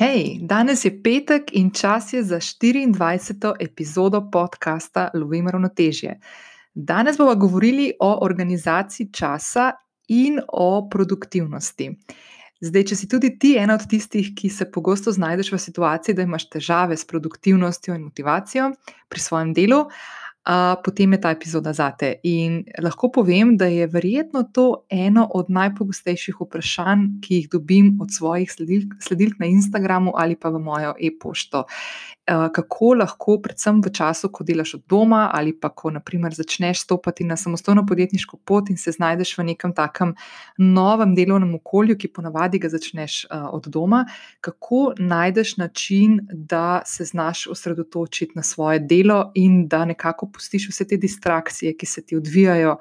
Hej, danes je petek in čas je za 24. epizodo podcasta Lovim ravnotežje. Danes bomo govorili o organizaciji časa in o produktivnosti. Zdaj, če si tudi ti ena od tistih, ki se pogosto znajdeš v situaciji, da imaš težave s produktivnostjo in motivacijo pri svojem delu, potem je ta epizoda zate. In lahko povem, da je verjetno to eno od najpogostejših vprašanj, ki jih dobim od svojih sledilk, sledilk na Instagramu ali pa v mojo e-pošto. Eh, kako lahko, predvsem v času, ko delaš od doma, ali pa ko naprimer, začneš stopiti na samostojno podjetniško pot in se znajdeš v nekem takem novem delovnem okolju, ki ponavadi ga začneš uh, od doma, kako najdeš način, da se znaš osredotočiti na svoje delo in da nekako pustiš vse te distrakcije, ki se ti odvijajo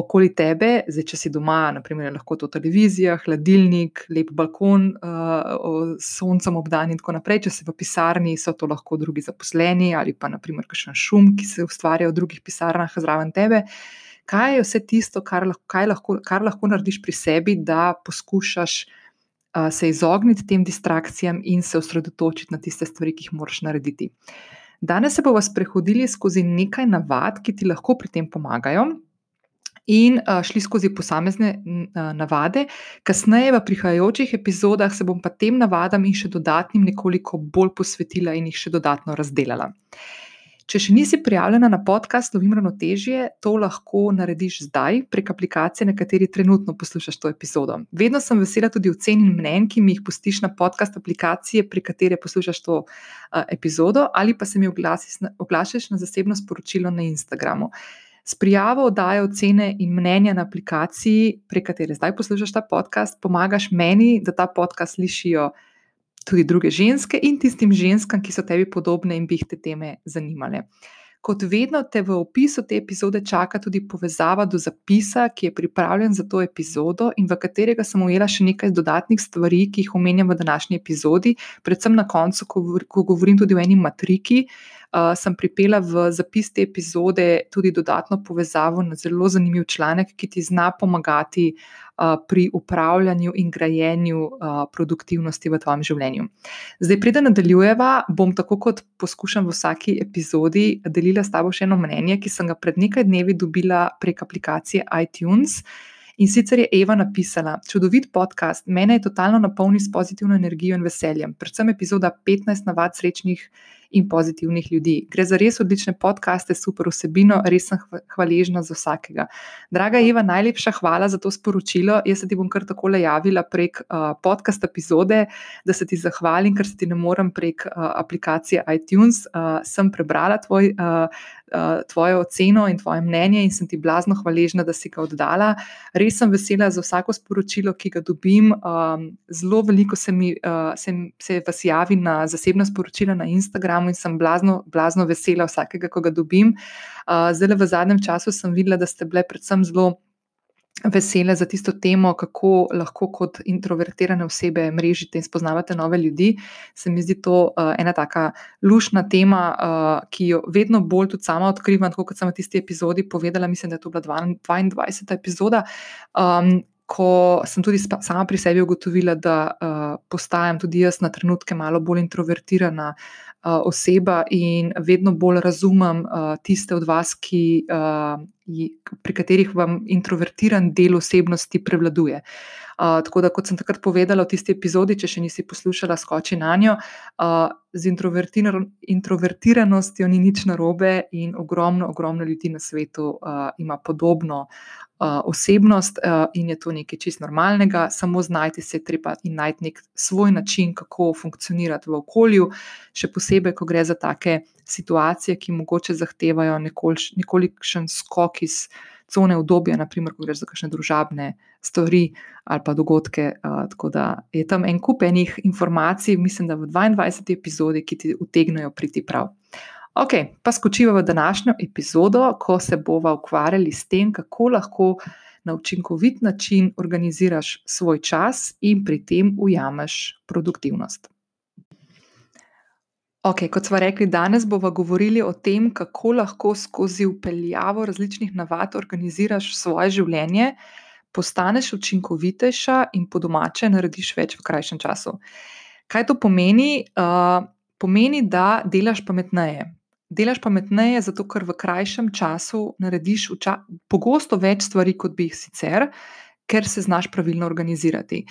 okoli tebe, zdaj, če si doma, naprimer, lahko to televizija, hladilnik, lep balkon, uh, soncem obdan in tako naprej. Če si v pisarni, so to lahko drugi zaposleni ali pa naprimer kakšen šum, ki se ustvarja v drugih pisarnah zraven tebe. Kaj je vse tisto, kar lahko, lahko, kar lahko narediš pri sebi, da poskušaš uh, se izogniti tem distrakcijam in se osredotočiti na tiste stvari, ki jih moraš narediti. Danes se bomo sprehodili skozi nekaj navad, ki ti lahko pri tem pomagajo in uh, šli skozi posamezne uh, navade. Kasneje, v prihajajočih epizodah, se bom pa tem navadam in še dodatnim nekoliko bolj posvetila in jih še dodatno razdelila. Če še nisi prijavljena na podcast Lovim ravnotežje, to lahko narediš zdaj prek aplikacije, na kateri trenutno poslušaš to epizodo. Vedno sem vesela tudi ocen in mnen, ki mi jih pustiš na podcast aplikacije, pri kateri poslušaš to uh, epizodo, ali pa se mi oglašaš na zasebno sporočilo na Instagramu. S prijavo oddaje ocene in mnenja na aplikaciji, prek katere zdaj poslušaš ta podcast, pomagaš meni, da ta podcast slišijo tudi druge ženske in tistim ženskam, ki so tebi podobne in bi jih te teme zanimale. Kot vedno te v opisu te epizode čaka tudi povezava do zapisa, ki je pripravljen za to epizodo in v katerega sem ujela še nekaj dodatnih stvari, ki jih omenjam v današnji epizodi, predvsem na koncu, ko govorim tudi o eni matriki uh, sem pripela v zapis te epizode tudi dodatno povezavo na zelo zanimiv članek, ki ti zna pomagati uh, pri upravljanju in grajenju uh, produktivnosti v tvojem življenju. Zdaj, preden nadaljujeva, bom tako kot poskušam v vsaki epizodi delila s tabo še eno mnenje, ki sem ga pred nekaj dnevi dobila prek aplikacije iTunes. In sicer je Eva napisala: Čudovit podcast, mene je totalno napolnil s pozitivno energijo in veseljem, predvsem epizoda 15 navad srečnih in pozitivnih ljudi. Gre za res odlične podcaste, super vsebino, res sem hvaležna za vsakega. Draga Eva, najlepša hvala za to sporočilo. Jaz se ti bom kar tako javila prek uh, podcast epizode, da se ti zahvalim, ker se ti ne morem prek uh, aplikacije iTunes. Uh, sem prebrala tvoj. Uh, Tvojo oceno in tvoje mnenje, in sem ti blazno hvaležna, da si ga oddala. Res sem vesela za vsako sporočilo, ki ga dobim. Um, zelo veliko se mi uh, se, se vas javi na zasebna sporočila na Instagramu in sem blazno, blazno vesela vsakega, ko ga dobim. Zdaj, v zadnjem času sem videla, da ste bile predvsem zelo. Vesele za tisto temo, kako lahko kot introvertirane osebe mrežite in spoznavate nove ljudi. Se mi zdi to uh, ena taka lušna tema, uh, ki jo vedno bolj tudi sama odkrivam, kot sem v tisti epizodi povedala. Mislim, da je to bila 22. epizoda. Um, ko sem tudi sama pri sebi ugotovila, da uh, postajam tudi jaz na trenutke malo bolj introvertirana uh, oseba in vedno bolj razumem uh, tiste od vas, ki, uh, pri katerih vam introvertiran del osebnosti prevladuje. Uh, tako da, kot sem takrat povedala v tisti epizodi, če še nisi poslušala, skoči na njo, uh, z introvertiranostjo ni nič narobe, in ogromno, ogromno ljudi na svetu uh, ima podobno uh, osebnost uh, in je to nekaj čist normalnega, samo znajti se treba in najti nek svoj način, kako funkcionirati v okolju, še posebej, ko gre za take situacije, ki mogoče zahtevajo nekolikšen skok iz cone obdobja, naprimer, ko gre za kakšne družabne stvari ali pa dogodke. Uh, tako da je tam en kup enih informacij, mislim, da v 22. epizodi, ki ti utegnejo priti prav. Ok, pa skočiva v današnjo epizodo, ko se bomo ukvarjali s tem, kako lahko na učinkovit način organiziraš svoj čas in pri tem ujameš produktivnost. Ok, kot smo rekli, danes bomo govorili o tem, kako lahko skozi upeljavo različnih navad organiziraš svoje življenje, postaneš učinkovitejša in po domače narediš več v krajšem času. Kaj to pomeni? Uh, pomeni, da delaš pametneje. Delaš pametneje, zato ker v krajšem času narediš ča pogosto več stvari, kot bi jih sicer, ker se znaš pravilno organizirati.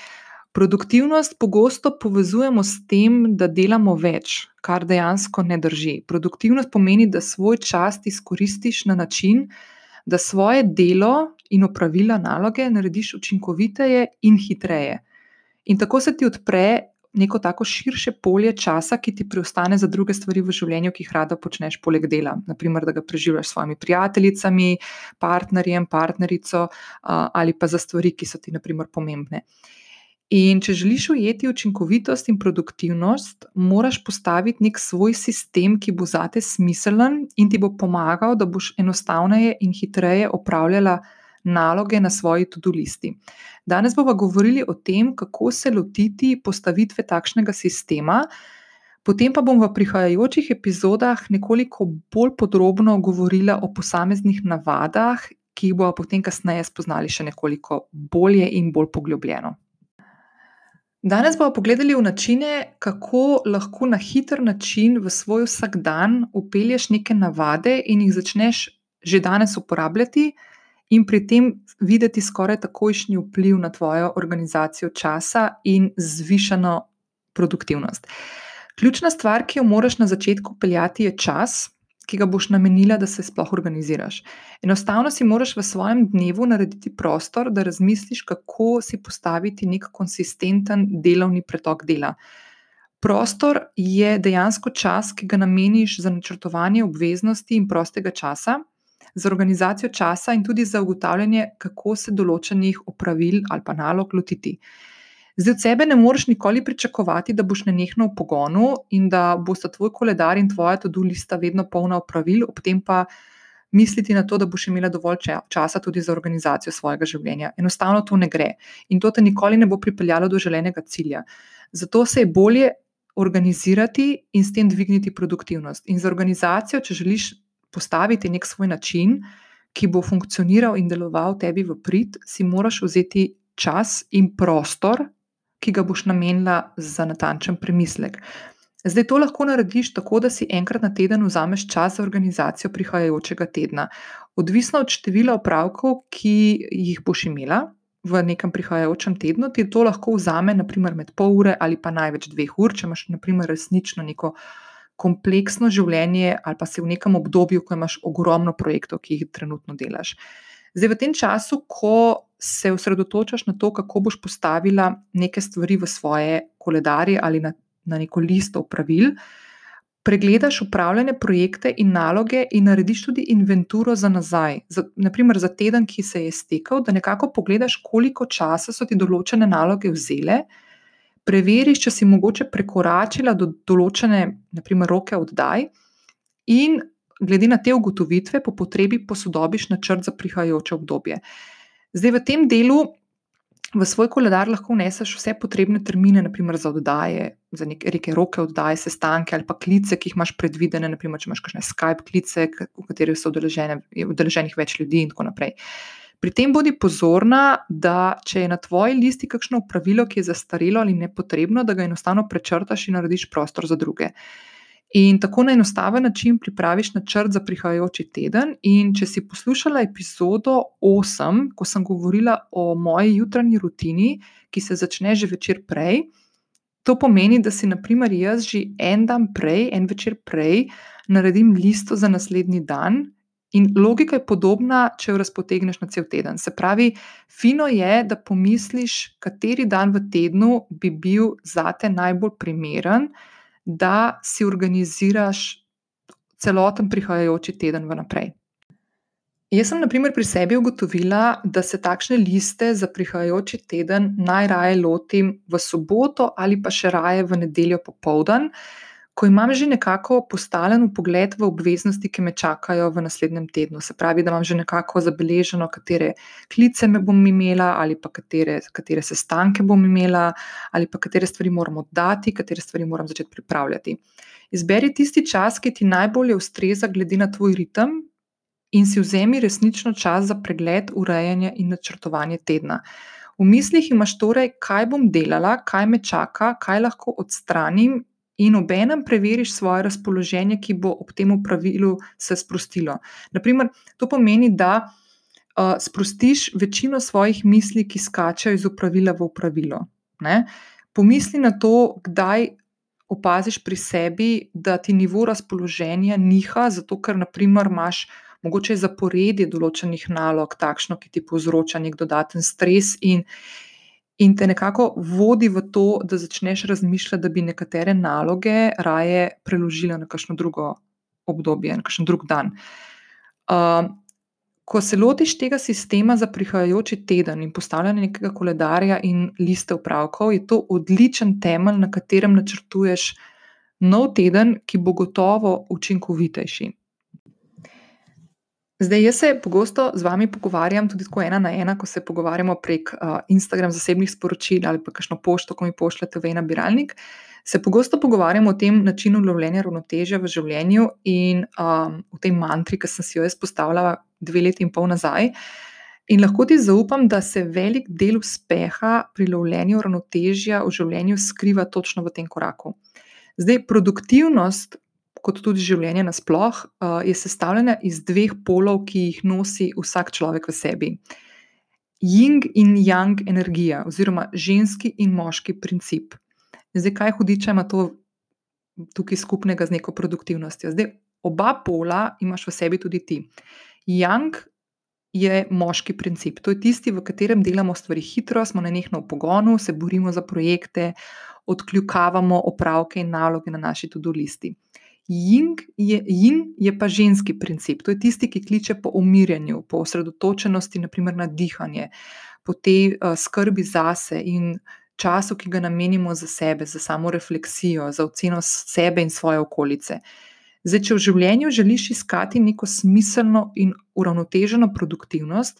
Produktivnost pogosto povezujemo s tem, da delamo več, kar dejansko ne drži. Produktivnost pomeni, da svoj čas izkoristiš na način, da svoje delo in opravila naloge narediš učinkoviteje in hitreje. In tako se ti odpre neko tako širše polje časa, ki ti preostane za druge stvari v življenju, ki jih rada počneš poleg dela. Naprimer, da ga preživljaš s svojimi prijateljicami, partnerjem, partnerico ali pa za stvari, ki so ti, naprimer, pomembne. In če želiš ujeti učinkovitost in produktivnost, moraš postaviti nek svoj sistem, ki bo zate smiselen in ti bo pomagal, da boš enostavneje in hitreje opravljala naloge na svoji to-do listi. Danes bomo govorili o tem, kako se lotiti postavitve takšnega sistema. Potem pa bom v prihajajočih epizodah nekoliko bolj podrobno govorila o posameznih navadah, ki jih bomo potem kasneje spoznali še nekoliko bolje in bolj poglobljeno. Danes bomo pogledali v načine, kako lahko na hiter način v svoj vsakdan upelješ neke navade in jih začneš že danes uporabljati, in pri tem videti skoraj takojšnji vpliv na tvojo organizacijo časa in zvišano produktivnost. Ključna stvar, ki jo moraš na začetku peljati, je čas, ki ga boš namenila, da se sploh organiziraš. Enostavno si moraš v svojem dnevu narediti prostor, da razmisliš, kako si postaviti nek konsistenten delovni pretok dela. Prostor je dejansko čas, ki ga nameniš za načrtovanje obveznosti in prostega časa, za organizacijo časa in tudi za ugotavljanje, kako se določenih opravil ali pa nalog lotiti. Zdaj, od sebe ne moreš nikoli pričakovati, da boš nenehno v pogonu in da bosta tvoj koledar in tvoja to-do lista vedno polna opravil, ob tem pa misliti na to, da boš imela dovolj časa tudi za organizacijo svojega življenja. Enostavno to ne gre in to te nikoli ne bo pripeljalo do želenega cilja. Zato se je bolje organizirati in s tem dvigniti produktivnost. In za organizacijo, če želiš postaviti nek svoj način, ki bo funkcioniral in deloval tebi v prid, si moraš vzeti čas in prostor, ki ga boš namenila za natančen premislek. Zdaj to lahko narediš tako, da si enkrat na teden vzameš čas za organizacijo prihajajočega tedna. Odvisno od števila opravkov, ki jih boš imela v nekem prihajajočem tednu, ti to lahko vzame naprimer med pol ure ali pa največ dveh ur, če imaš naprimer resnično neko kompleksno življenje ali pa si v nekem obdobju, ko imaš ogromno projektov, ki jih trenutno delaš. Zdaj, v tem času, ko se osredotočaš na to, kako boš postavila neke stvari v svoje koledarje ali na, na neko listo pravil, pregledaš upravljene projekte in naloge in narediš tudi inventuro za nazaj. Za, naprimer, za teden, ki se je stekel, da nekako pogledaš, koliko časa so ti določene naloge vzele preveriš, če si mogoče prekoračila do določene, naprimer, roke oddaj, in glede na te ugotovitve, po potrebi posodobiš načrt za prihajajoče obdobje. Zdaj, v tem delu v svoj koledar lahko vneseš vse potrebne termine, naprimer za oddaje, za neke roke oddaje, sestanke ali pa klice, ki jih imaš predvidene, naprimer, če imaš kakšne Skype klice, v katerih so udeleženih več ljudi in tako naprej. Pri tem bodi pozorna, da če je na tvoji listi kakšno pravilo, ki je zastarelo ali nepotrebno, da ga enostavno prečrtaš in narediš prostor za druge. In tako na enostaven način pripraviš načrt za prihajajoči teden. In če si poslušala epizodo 8, ko sem govorila o moji jutranji rutini, ki se začne že večer prej, to pomeni, da si, naprimer, jaz že en dan prej, en večer prej, naredim listo za naslednji dan, In logika je podobna, če jo razpotegneš na cel teden. Se pravi, fino je, da pomisliš, kateri dan v tednu bi bil za te najbolj primeren, da si organiziraš celoten prihajajoči teden vnaprej. Jaz sem, na primer, pri sebi ugotovila, da se takšne liste za prihajajoči teden najraje lotim v soboto ali pa še raje v nedeljo popoldan ko imam že nekako postalen pogled v obveznosti, ki me čakajo v naslednjem tednu. Se pravi, da imam že nekako zabeleženo, katere klice me bom imela, ali pa katere, katere sestanke bom imela, ali pa katere stvari moram oddati, katere stvari moram začeti pripravljati. Izberi tisti čas, ki ti najbolje ustreza, glede na tvoj ritem, in si vzemi resnično čas za pregled, urejanje in načrtovanje tedna. V mislih imaš torej, kaj bom delala, kaj me čaka, kaj lahko odstranim, in obenem preveriš svoje razpoloženje, ki bo ob tem pravilu se sprostilo. Naprimer, to pomeni, da uh, sprostiš večino svojih misli, ki skačajo iz upravila v upravilo. Ne? Pomisli na to, kdaj opaziš pri sebi, da ti nivo razpoloženja niha, zato ker naprimer, imaš mogoče zaporedje določenih nalog, takšno, ki ti povzroča nek dodaten stres in in te nekako vodi v to, da začneš razmišljati, da bi nekatere naloge raje preložila na kakšno drugo obdobje, na kakšen drug dan. Uh, ko se lotiš tega sistema za prihajajoči teden in postavljanja nekega koledarja in liste upravkov, je to odličen temelj, na katerem načrtuješ nov teden, ki bo gotovo učinkovitejši. Zdaj, jaz se pogosto z vami pogovarjam, tudi tako ena na ena, ko se pogovarjamo prek uh, Instagram zasebnih sporočil ali pa kakšno pošto, ko mi pošljete v nabiralnik. Se pogosto pogovarjamo o tem načinu lovljenja ravnotežja v življenju in um, o tej mantri, ki sem si jo izpostavljala dve leti in pol nazaj. In lahko ti zaupam, da se velik del uspeha pri lovljenju ravnotežja v življenju skriva točno v tem koraku. Zdaj, produktivnost, kot tudi življenje nasploh, uh, je sestavljena iz dveh polov, ki jih nosi vsak človek v sebi. Jing in yang energija, oziroma ženski in moški princip. Zdaj, kaj hudiča ima to tukaj skupnega z neko produktivnostjo? Zdaj, oba pola imaš v sebi tudi ti. Yang je moški princip, to je tisti, v katerem delamo stvari hitro, smo na nekno v pogonu, se borimo za projekte, odkljukavamo opravke in naloge na naši tudi listi. Jing je, jing je pa ženski princip, to je tisti, ki kliče po umirjanju, po osredotočenosti, naprimer na dihanje, po tej uh, skrbi zase in času, ki ga namenimo za sebe, za samo refleksijo, za oceno sebe in svoje okolice. Zdaj, če v življenju želiš iskati neko smiselno in uravnoteženo produktivnost,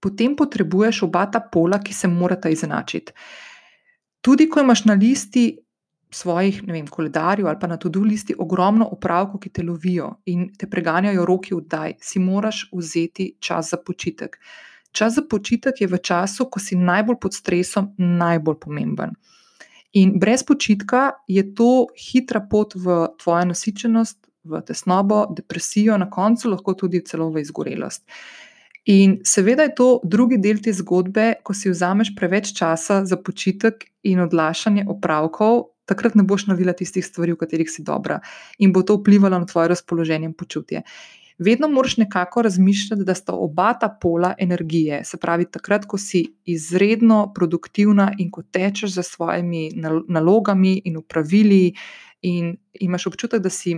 potem potrebuješ oba ta pola, ki se morata izenačiti. Tudi, ko imaš na listi svojih vem, koledarjev ali pa na tudi listi ogromno opravkov, ki te lovijo in te preganjajo roki vdaj, si moraš vzeti čas za počitek. Čas za počitek je v času, ko si najbolj pod stresom, najbolj pomemben. In brez počitka je to hitra pot v tvojo nasičenost, v tesnobo, depresijo, na koncu lahko tudi celo v izgorelost. In seveda je to drugi del te zgodbe, ko si vzameš preveč časa za počitek in odlašanje opravkov, takrat ne boš naredila tistih stvari, v katerih si dobra in bo to vplivalo na tvoje razpoloženje in počutje. Vedno moraš nekako razmišljati, da sta oba ta pola energije. Se pravi, takrat, ko si izredno produktivna in ko tečeš za svojimi nalogami in upravili, in imaš občutek, da, si,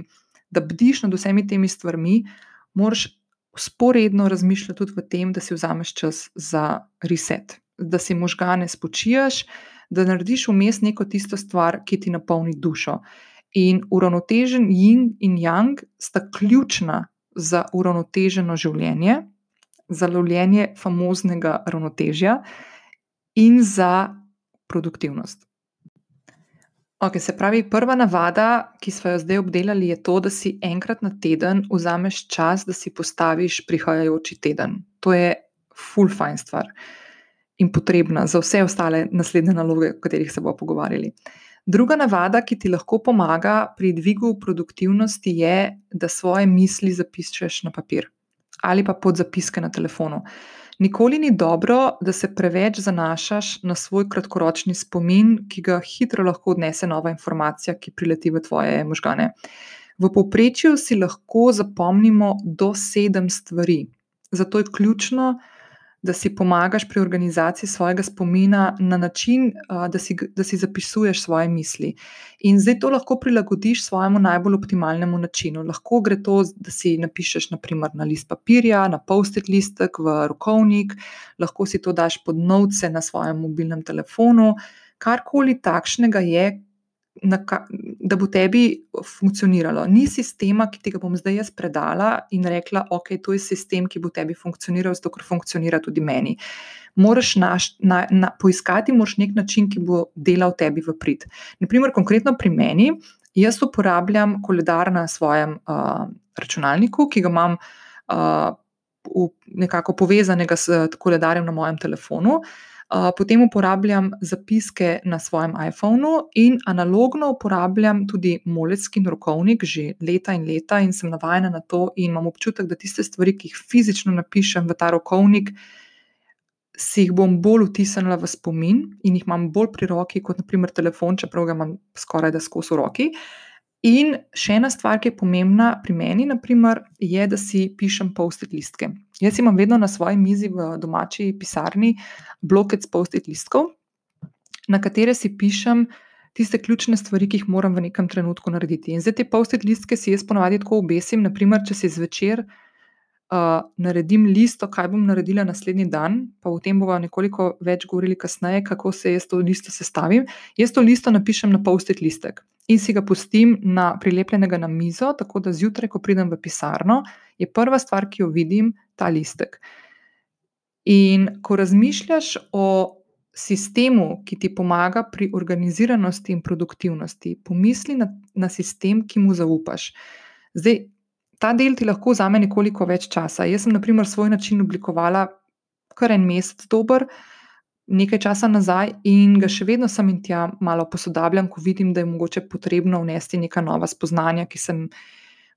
da bdiš nad vsemi temi stvarmi, moraš sporedno razmišljati tudi o tem, da si vzameš čas za reset, da si možgane spočijaš, da narediš vmes neko tisto stvar, ki ti napolni dušo. In uravnotežen yin in yang sta ključna za uravnoteženo življenje, za lovljenje famoznega ravnotežja in za produktivnost. Okay, se pravi, prva navada, ki smo jo zdaj obdelali, je to, da si enkrat na teden vzameš čas, da si postaviš prihajajoči teden. To je full fine stvar. Uh, in potrebna za vse ostale naslednje naloge, o katerih se bomo pogovarjali. Druga navada, ki ti lahko pomaga pri dvigu produktivnosti, je, da svoje misli zapišeš na papir ali pa pod zapiske na telefonu. Nikoli ni dobro, da se preveč zanašaš na svoj kratkoročni spomin, ki ga hitro lahko odnese nova informacija, ki prileti v tvoje možgane. V povprečju si lahko zapomnimo do sedem stvari. Zato je ključno, da si pomagaš pri organizaciji svojega spomina na način, da si, da si zapisuješ svoje misli. In zdaj to lahko prilagodiš svojemu najbolj optimalnemu načinu. Lahko gre to, da si napišeš naprimer, na list papirja, na post-it listek, v rokovnik, lahko si to daš pod novce na svojem mobilnem telefonu. Karkoli takšnega je, da bo tebi funkcioniralo. Ni sistema, ki ti ga bom zdaj jaz predala in rekla, ok, to je sistem, ki bo tebi funkcioniral, zato ker funkcionira tudi meni. Moraš naš, na, na, poiskati moraš nek način, ki bo delal tebi v prid. Naprimer, konkretno pri meni, jaz uporabljam koledar na svojem uh, računalniku, ki ga imam uh, v, nekako povezanega s koledarjem na mojem telefonu. Potem uporabljam zapiske na svojem iPhonu in analogno uporabljam tudi molecki rokovnik že leta in leta, in sem navajena na to, in imam občutek, da tiste stvari, ki jih fizično napišem v ta rokovnik, si jih bom bolj vtisnila v spomin in jih imam bolj pri roki, kot naprimer telefon, čeprav ga imam skoraj da skozi roki. In še ena stvar, ki je pomembna pri meni, naprimer, je, da si pišem post-it listke. Jaz imam vedno na svoji mizi v domači pisarni blokec post-it listkov, na katere si pišem tiste ključne stvari, ki jih moram v nekem trenutku narediti. In zdaj te post-it listke si jaz ponovadi tako obesim, naprimer, če si zvečer. Uh, naredim listo, kaj bom naredila naslednji dan, pa o tem bomo nekoliko več govorili kasneje, kako se jaz to listo sestavim. Jaz to listo napišem na post-it listek in si ga pustim na prilepljenega na mizo, tako da zjutraj, ko pridem v pisarno, je prva stvar, ki jo vidim, ta listek. In ko razmišljaš o sistemu, ki ti pomaga pri organiziranosti in produktivnosti, pomisli na, na sistem, ki mu zaupaš. Zdaj, ta del ti lahko vzame nekoliko več časa. Jaz sem, na primer, svoj način oblikovala kar en mesec dober nekaj časa nazaj in ga še vedno sem in tja malo posodabljam, ko vidim, da je mogoče potrebno vnesti neka nova spoznanja, sem,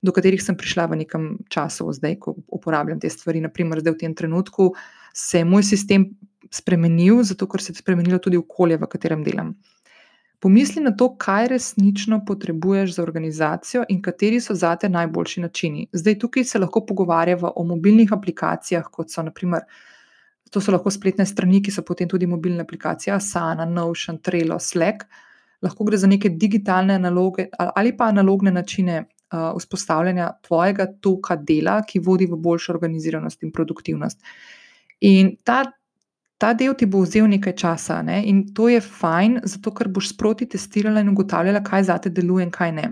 do katerih sem prišla v nekem času, zdaj, ko uporabljam te stvari. Naprimer, zdaj v tem trenutku se je moj sistem spremenil, zato ker se je spremenilo tudi okolje, v katerem delam. Pomisli na to, kaj resnično potrebuješ za organizacijo in kateri so zate najboljši načini. Zdaj, tukaj se lahko pogovarjamo o mobilnih aplikacijah, kot so naprimer. To so lahko spletne strani, ki so potem tudi mobilne aplikacije, Asana, Notion, Trello, Slack. Lahko gre za neke digitalne naloge ali pa analogne načine uh, vzpostavljanja tvojega toka dela, ki vodi v boljšo organiziranost in produktivnost. In ta, ta del ti bo vzel nekaj časa, ne? in to je fajn, zato ker boš sproti testirala in ugotavljala, kaj za te deluje in kaj ne.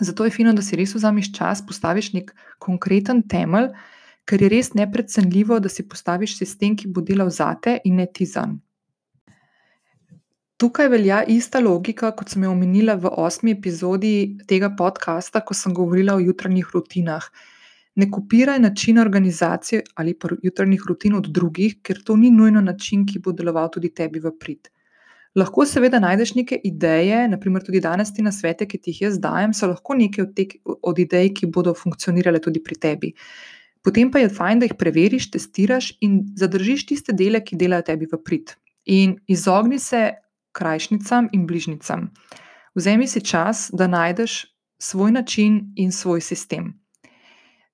Zato je fino, da si res vzameš čas, postaviš nek konkreten temelj ker je res neprecenljivo, da si postaviš sistem, ki bo delal zate in ne ti zanj. Tukaj velja ista logika, kot sem jo omenila v osmi epizodi tega podcasta, ko sem govorila o jutranjih rutinah. Ne kopiraj načina organizacije ali pa jutranjih rutin od drugih, ker to ni nujno način, ki bo deloval tudi tebi v prid. Lahko seveda najdeš neke ideje, naprimer tudi danes ti na svete, ki ti jih jaz dajem, so lahko neke od, te, od idej, ki bodo funkcionirale tudi pri tebi. Potem pa je fajn, da jih preveriš, testiraš in zadržiš tiste dele, ki delajo tebi v prid. In izogni se krajšnicam in bližnicam. Vzemi si čas, da najdeš svoj način in svoj sistem.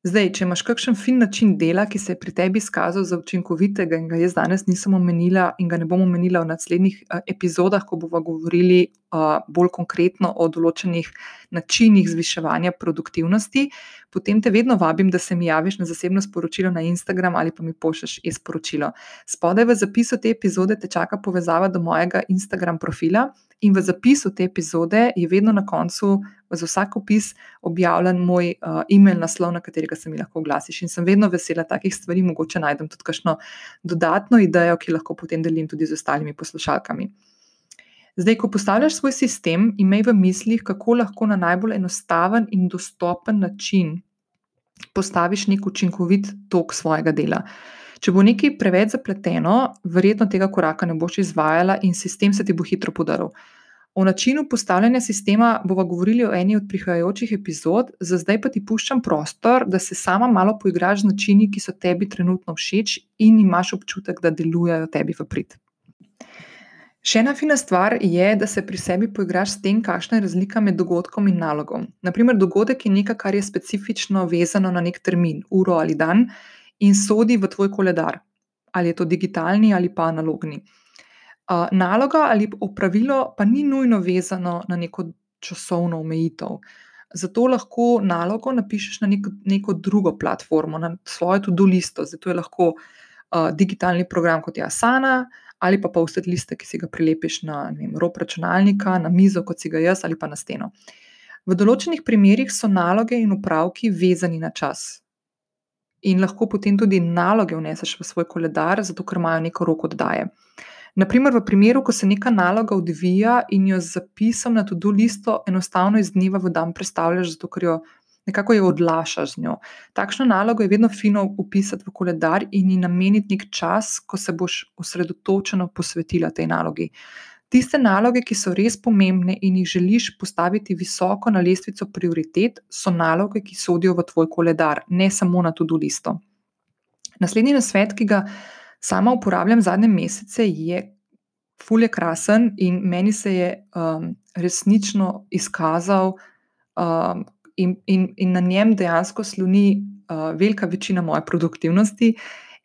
Zdaj, če imaš kakšen fin način dela, ki se je pri tebi izkazal za učinkovitega in ga jaz danes nisem omenila in ga ne bom omenila v naslednjih epizodah, ko bomo govorili uh, bolj konkretno o določenih načinih zviševanja produktivnosti, potem te vedno vabim, da se mi javiš na zasebno sporočilo na Instagram ali pa mi pošlješ e-sporočilo. Spodaj v zapisu te epizode te čaka povezava do mojega Instagram profila. In v zapisu te epizode je vedno na koncu, za vsak opis, objavljen moj uh, e-mail naslov, na katerega se mi lahko oglasiš. In sem vedno vesela takih stvari, mogoče najdem tudi kakšno dodatno idejo, ki lahko potem delim tudi z ostalimi poslušalkami. Zdaj, ko postavljaš svoj sistem, imej v mislih, kako lahko na najbolj enostaven in dostopen način postaviš nek učinkovit tok svojega dela. Če bo nekaj preveč zapleteno, verjetno tega koraka ne boš izvajala in sistem se ti bo hitro podaril. O načinu postavljanja sistema bomo govorili v eni od prihajajočih epizod, za zdaj pa ti puščam prostor, da se sama malo poigraš z načini, ki so tebi trenutno všeč in imaš občutek, da delujejo tebi v prid. Še ena fina stvar je, da se pri sebi poigraš s tem, kakšna je razlika med dogodkom in nalogom. Naprimer, dogodek je nekaj, kar je specifično vezano na nek termin, uro ali dan, in sodi v tvoj koledar, ali je to digitalni ali pa analogni. Naloga ali opravilo pa ni nujno vezano na neko časovno omejitev. Zato lahko nalogo napišeš na nek, neko drugo platformo, na svojo to-do listo. Zato je lahko uh, digitalni program kot je Asana ali pa post-it liste, ki si ga prilepiš na vem, rob računalnika, na mizo, kot si ga jaz, ali pa na steno. V določenih primerjih so naloge in upravki vezani na čas in lahko potem tudi naloge vneseš v svoj koledar, zato ker imajo neko roko oddaje. Naprimer, v primeru, ko se neka naloga odvija in jo z zapisom na to-do listo enostavno iz dneva v dan predstavljaš, zato ker jo nekako jo odlašaš z njo. Takšno nalogo je vedno fino upisati v koledar in ji nameniti nek čas, ko se boš osredotočeno posvetila tej nalogi. Tiste naloge, ki so res pomembne in jih želiš postaviti visoko na lestvico prioritet, so naloge, ki sodijo v tvoj koledar, ne samo na to-do listo. Naslednji nasvet, ki ga sama uporabljam zadnje mesece, je fulje krasen in meni se je um, resnično izkazal, um, in, in, in na njem dejansko sloni uh, velika večina moje produktivnosti.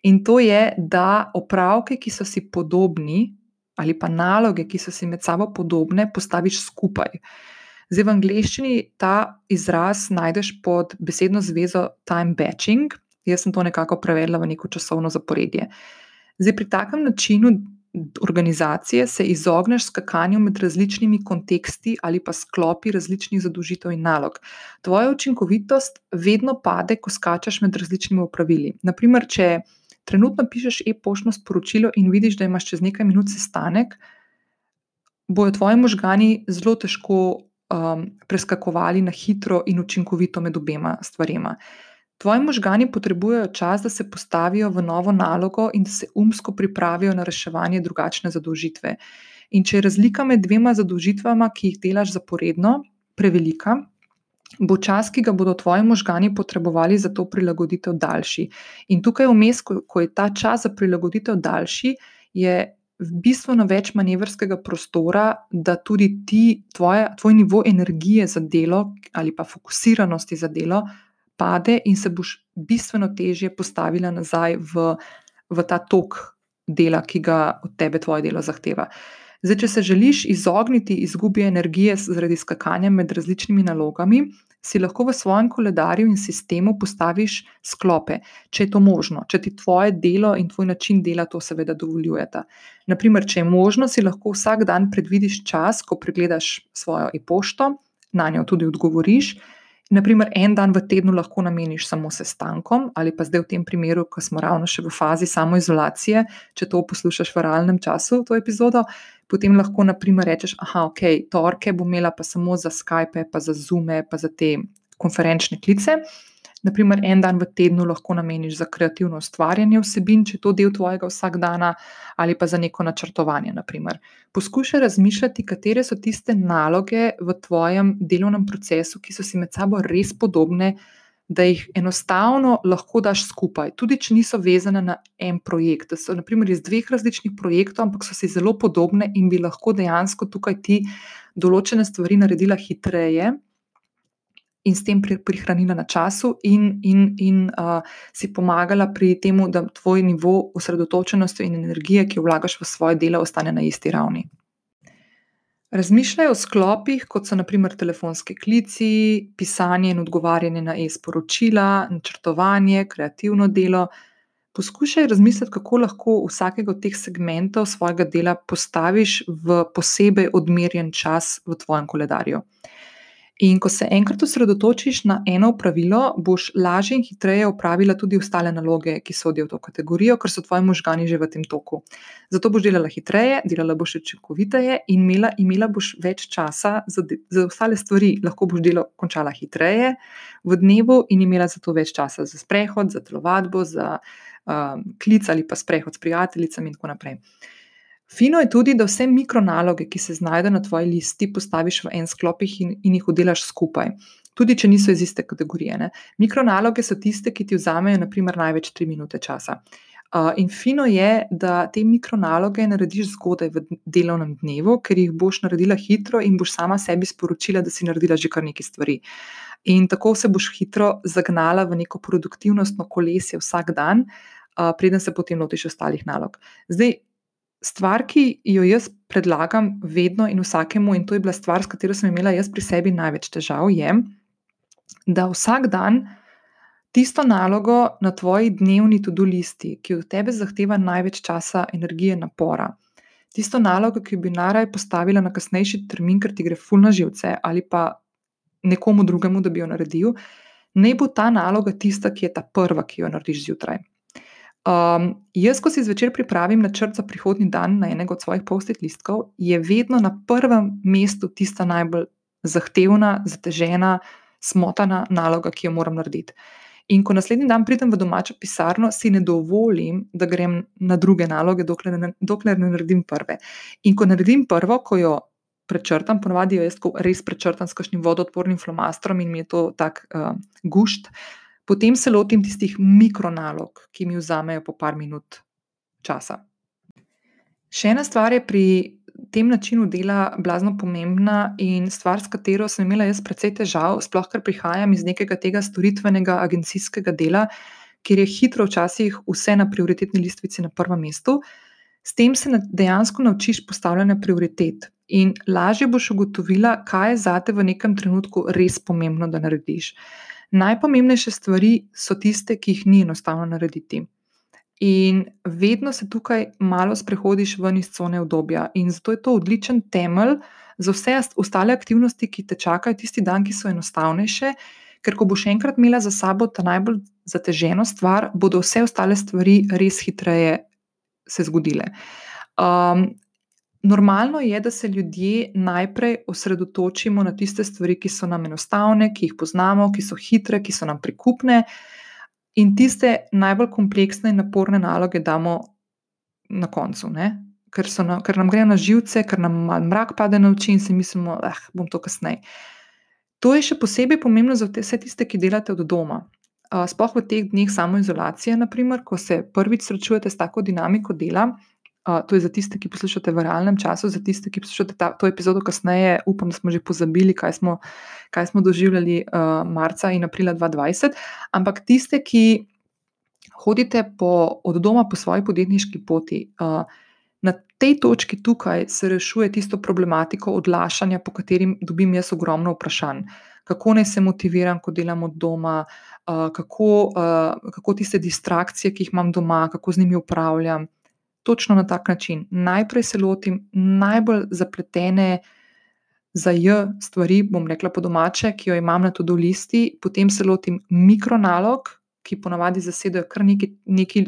In to je, da opravke, ki so si podobni, ali pa naloge, ki so si med sabo podobne, postaviš skupaj. Zdaj v angleščini ta izraz najdeš pod besedno zvezo time batching, jaz sem to nekako prevedla v neko časovno zaporedje. Zdaj pri takem načinu organizacije se izogneš skakanju med različnimi konteksti ali pa sklopi različnih zadožitev in nalog. Tvoja učinkovitost vedno pade, ko skačeš med različnimi upravili. Naprimer, če trenutno pišeš e-poštno sporočilo in vidiš, da imaš čez nekaj minut sestanek, bojo tvoji možgani zelo težko um, preskakovali na hitro in učinkovito med obema stvarema. Tvoji možgani potrebujejo čas, da se postavijo v novo nalogo in da se umsko pripravijo na reševanje drugačne zadolžitve. In če je razlika med dvema zadolžitvama, ki jih delaš zaporedno, prevelika, bo čas, ki ga bodo tvoji možgani potrebovali za to prilagoditev, daljši. In tukaj vmes, ko, je ta čas za prilagoditev daljši, je bistveno več manevrskega prostora, da tudi ti, tvoje, tvoj nivo energije za delo ali pa fokusiranosti za delo pade in se boš bistveno težje postavila nazaj v, v ta tok dela, ki ga od tebe tvoje delo zahteva. Zdaj, če se želiš izogniti izgubi energije zaradi skakanja med različnimi nalogami, si lahko v svojem koledarju in sistemu postaviš sklope, če je to možno, če ti tvoje delo in tvoj način dela to seveda dovoljujeta. Naprimer, če je možno, si lahko vsak dan predvidiš čas, ko pregledaš svojo e-pošto, na njo tudi odgovoriš Naprimer, en dan v tednu lahko nameniš samo sestankom, ali pa zdaj v tem primeru, ko smo ravno še v fazi samoizolacije, če to poslušaš v realnem času, to epizodo, potem lahko naprimer rečeš, ah, ok, torke bom imela pa samo za Skype, pa za Zoom, pa za te konferenčne klice. Naprimer, en dan v tednu lahko nameniš za kreativno ustvarjanje vsebin, če je to del tvojega vsakdana, ali pa za neko načrtovanje. Naprimer. Poskušaj razmišljati, katere so tiste naloge v tvojem delovnem procesu, ki so si med sabo res podobne, da jih enostavno lahko daš skupaj, tudi če niso vezane na en projekt. Da so naprimer iz dveh različnih projektov, ampak so si zelo podobne in bi lahko dejansko tukaj ti določene stvari naredila hitreje in s tem prihranila na času, in, in, in uh, si pomagala pri tem, da tvoj nivo osredotočenosti in energije, ki jo vlagaš v svoje delo, ostane na isti ravni. Razmišljaj o sklopih, kot so naprimer telefonski klici, pisanje in odgovarjanje na e-sporočila, načrtovanje, kreativno delo. Poskušaj razmisliti, kako lahko vsakega od teh segmentov svojega dela postaviš v posebej odmerjen čas v tvojem koledarju. In ko se enkrat osredotočiš na eno pravilo, boš lažje in hitreje opravila tudi ostale naloge, ki sodijo v to kategorijo, ker so tvoji možgani že v tem toku. Zato boš delala hitreje, delala boš učinkoviteje in imela, imela boš več časa za, za ostale stvari. Lahko boš delo končala hitreje v dnevu in imela za to več časa za sprehod, za telovadbo, za um, klic ali pa sprehod s prijateljicami in tako naprej. Fino je tudi, da vse mikronaloge, ki se znajdejo na tvoji listi, postaviš v en sklop in, in jih oddelaš skupaj, tudi če niso iz iste kategorije. Ne. Mikronaloge so tiste, ki ti vzamejo naprimer, največ 3 minute časa. Uh, in fino je, da te mikronaloge narediš zgodaj v delovnem dnevu, ker jih boš naredila hitro in boš sama sebi sporočila, da si naredila že kar nekaj stvari. In tako se boš hitro zagnala v neko produktivnostno kolesje vsak dan, uh, preden se potem lotiš ostalih nalog. Zdaj, stvar, ki jo jaz predlagam vedno in vsakemu, in to je bila stvar, s katero sem imela jaz pri sebi največ težav, je, da vsak dan tisto nalogo na tvoji dnevni to-do listi, ki od tebe zahteva največ časa, energije, napora. Tisto nalogo, ki bi naraj postavila na kasnejši termin, ker ti gre fulna živce, ali pa nekomu drugemu, da bi jo naredil, ne bo ta naloga tista, ki je ta prva, ki jo narediš zjutraj. Um, jaz, ko si zvečer pripravim načrt za prihodni dan na enega od svojih post-it listkov, je vedno na prvem mestu tista najbolj zahtevna, zatežena, smotana naloga, ki jo moram narediti. In ko naslednji dan pridem v domačo pisarno, si ne dovolim, da grem na druge naloge, dokler ne, dokler ne naredim prve. In ko naredim prvo, ko jo prečrtam, ponovadi jo jaz res prečrtam s kakšnim vodoodpornim flomastrom in mi je to tak uh, gušt, potem se lotim tistih mikronalog, ki mi vzamejo po par minut časa. Še ena stvar je pri tem načinu dela blazno pomembna in stvar, s katero sem imela jaz precej težav, sploh ker prihajam iz nekega tega storitvenega agencijskega dela, kjer je hitro včasih vse na prioritetni listvici na prvem mestu. S tem se dejansko naučiš postavljanja prioritet in lažje boš ugotovila, kaj je zate v nekem trenutku res pomembno, da narediš. Najpomembnejše stvari so tiste, ki jih ni enostavno narediti. In vedno se tukaj malo sprehodiš ven iz cone obdobja, in zato je to odličen temelj za vse ostale aktivnosti, ki te čakajo tisti dan, ki so enostavnejše. Ker, ko boš enkrat imela za sabo ta najbolj zateženo stvar, bodo vse ostale stvari res hitreje se zgodile. Um, normalno je, da se ljudje najprej osredotočimo na tiste stvari, ki so nam enostavne, ki jih poznamo, ki so hitre, ki so nam prikupne. In tiste najbolj kompleksne in naporne naloge damo na koncu, ker, na, ker nam grejo na živce, ker nam mrak pade na oči in si mislimo, da eh, bom to kasneje. To je še posebej pomembno za vse tiste, ki delate od doma. Sploh v teh dneh samoizolacije, naprimer, ko se prvič srečujete s tako dinamiko dela, Uh, to je za tiste, ki poslušate v realnem času, za tiste, ki poslušate ta, to epizodo kasneje. Upam, da smo že pozabili, kaj smo, kaj smo doživljali uh, marca in aprila 2020. Ampak tiste, ki hodite po, od doma po svoji podjetniški poti, uh, na tej točki tukaj se rešuje tisto problematiko odlašanja, po katerim dobim jaz ogromno vprašanj. Kako naj se motiviram, ko delam od doma, kako, kako tiste distrakcije, ki jih imam doma, kako z njimi upravljam točno na tak način. Najprej se lotim najbolj zapletene za J stvari, bom rekla po domače, ki jo imam na tudi listi, potem se lotim mikronalog, ki ponavadi zasedajo kar neki. neki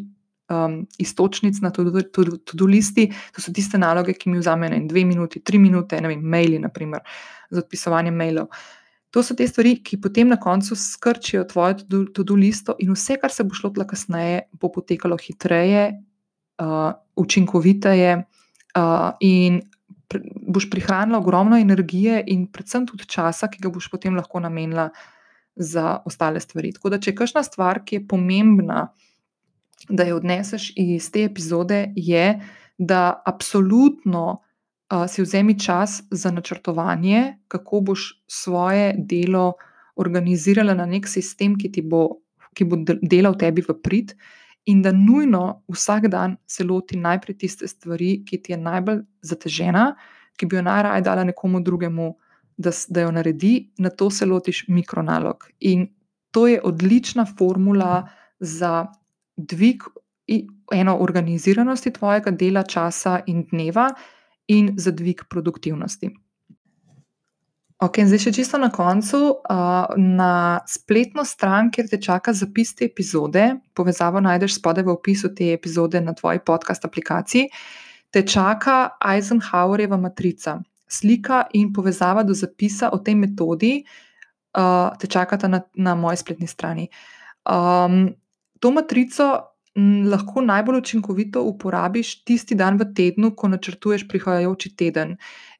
Um, istočnic na tudi listi, to so tiste naloge, ki mi vzamejo dve minuti, tri minute, ne vem, maili, naprimer, za odpisovanje mailov. To so te stvari, ki potem na koncu skrčijo tvojo tudi listo, in vse, kar se bo šlo tla kasneje, bo potekalo hitreje, uh, učinkoviteje uh, in boš prihranila ogromno energije in predvsem tudi časa, ki ga boš potem lahko namenila za ostale stvari. Tako da, če je kakšna stvar, ki je pomembna, da jo odneseš iz te epizode, je, da absolutno uh, si vzemi čas za načrtovanje, kako boš svoje delo organizirala na nek sistem, ki ti bo. Ki bo delal tebi v prid, in da nujno vsak dan se loti najprej tiste stvari, ki ti je najbolj zatežena, ki bi jo najraje dala nekomu drugemu, da, da jo naredi, na to se lotiš mikronalog. In to je odlična formula za dvig eno organiziranosti tvojega dela, časa in dneva, in za dvig produktivnosti. Ok, zdaj še čisto na koncu. Uh, na spletno stran, kjer te čaka zapis te epizode, povezavo najdeš spodaj v opisu te epizode na tvoji podcast aplikaciji, te čaka Eisenhowerjeva matrica. Slika in povezava do zapisa o tej metodi uh, te čakata na, na moji spletni strani. Um, to matrico lahko najbolj učinkovito uporabiš tisti dan v tednu, ko načrtuješ prihajajoči teden.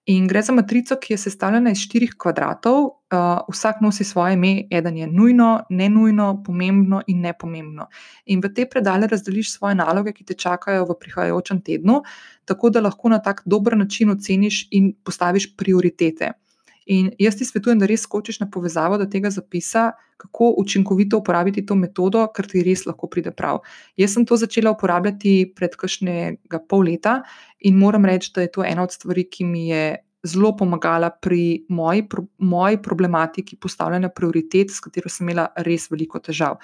In gre za matrico, ki je sestavljena iz štirih kvadratov, uh, vsak nosi svoje ime, eden je nujno, ne nujno, pomembno in nepomembno. In v te predale razdeliš svoje naloge, ki te čakajo v prihajajočem tednu, tako da lahko na tak dober način oceniš in postaviš prioritete. In jaz ti svetujem, da res skočiš na povezavo do tega zapisa, kako učinkovito uporabiti to metodo, ker ti res lahko pride prav. Jaz sem to začela uporabljati pred kakšnega pol leta in moram reči, da je to ena od stvari, ki mi je zelo pomagala pri moji, pro, moji problematiki postavljanja prioritet, s katero sem imela res veliko težav.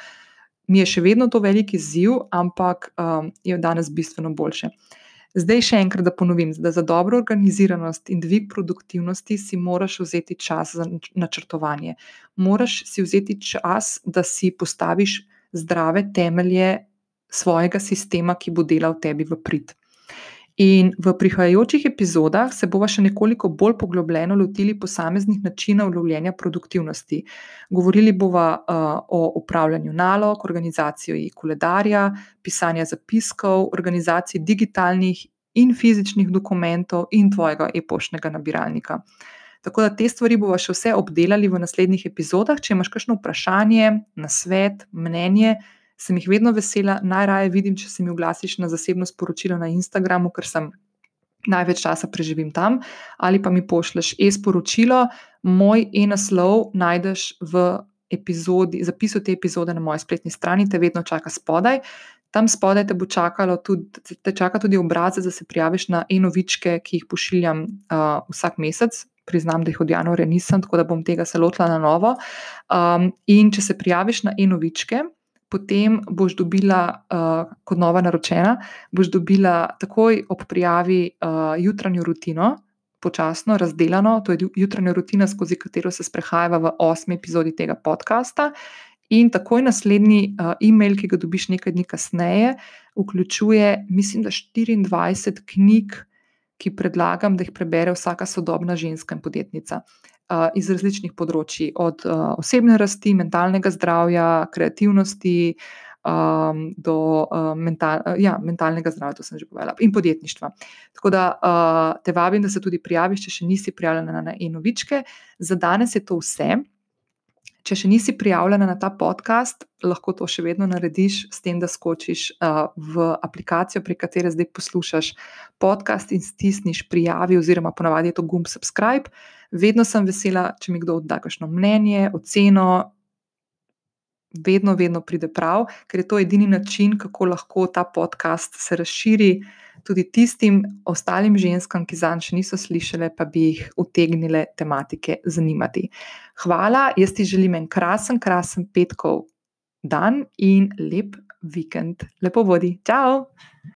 Mi je še vedno to veliki izziv, ampak um, je danes bistveno boljše. Zdaj še enkrat, da ponovim, da za dobro organiziranost in dvig produktivnosti si moraš vzeti čas za načrtovanje. Moraš si vzeti čas, da si postaviš zdrave temelje svojega sistema, ki bo delal tebi v prid. In v prihajajočih epizodah se bomo še nekoliko bolj poglobljeno lotili posameznih načinov lovljenja produktivnosti. Govorili bomo uh, o upravljanju nalog, organizaciji koledarja, pisanju zapiskov, organizaciji digitalnih in fizičnih dokumentov in tvojega e-poštnega nabiralnika. Tako da te stvari bomo še vse obdelali v naslednjih epizodah. Če imaš kakšno vprašanje, nasvet, mnenje, sem jih vedno vesela. Najraje vidim, če se mi oglasiš na zasebno sporočilo na Instagramu, ker sem največ časa preživim tam, ali pa mi pošleš e-sporočilo, moj e-naslov najdeš v epizodi, zapisu te epizode na moji spletni strani, te vedno čaka spodaj. Tam spodaj te bo čakalo tudi, te čaka tudi obrazec, da se prijaviš na e-novičke, ki jih pošiljam uh, vsak mesec. Priznam, da jih od januarja nisem, tako da bom tega se lotila na novo. Um, in če se prijaviš na e-novičke, potem boš dobila, uh, kot nova naročena, boš dobila takoj ob prijavi uh, jutranjo rutino, počasno, razdeljeno. To je jutranja rutina, skozi katero se sprehajava v osmi epizodi tega podcasta. In takoj naslednji uh, e-mail, ki ga dobiš nekaj dni kasneje, vključuje, mislim, da 24 knjig, ki predlagam, da jih prebere vsaka sodobna ženska in podjetnica iz različnih področji, od osebne rasti, mentalnega zdravja, kreativnosti. Um, do uh, mental, ja, mentalnega zdravja, to sem že povedala, in podjetništva. Tako da uh, te vabim, da se tudi prijaviš, če še nisi prijavljena na e-novičke. Za danes je to vse. Če še nisi prijavljena na ta podcast, lahko to še vedno narediš s tem, da skočiš uh, v aplikacijo, pri kateri zdaj poslušaš podcast in stisniš prijavi, oziroma ponavadi je to gumb subscribe. Vedno sem vesela, če mi kdo da kakšno mnenje, oceno. Vedno, vedno pride prav, ker je to edini način, kako lahko ta podcast se razširi tudi tistim ostalim ženskam, ki zanj še niso slišale, pa bi jih utegnile tematike zanimati. Hvala, jaz ti želim en krasen, krasen petkov dan in lep vikend. Lepo vodi. Ciao!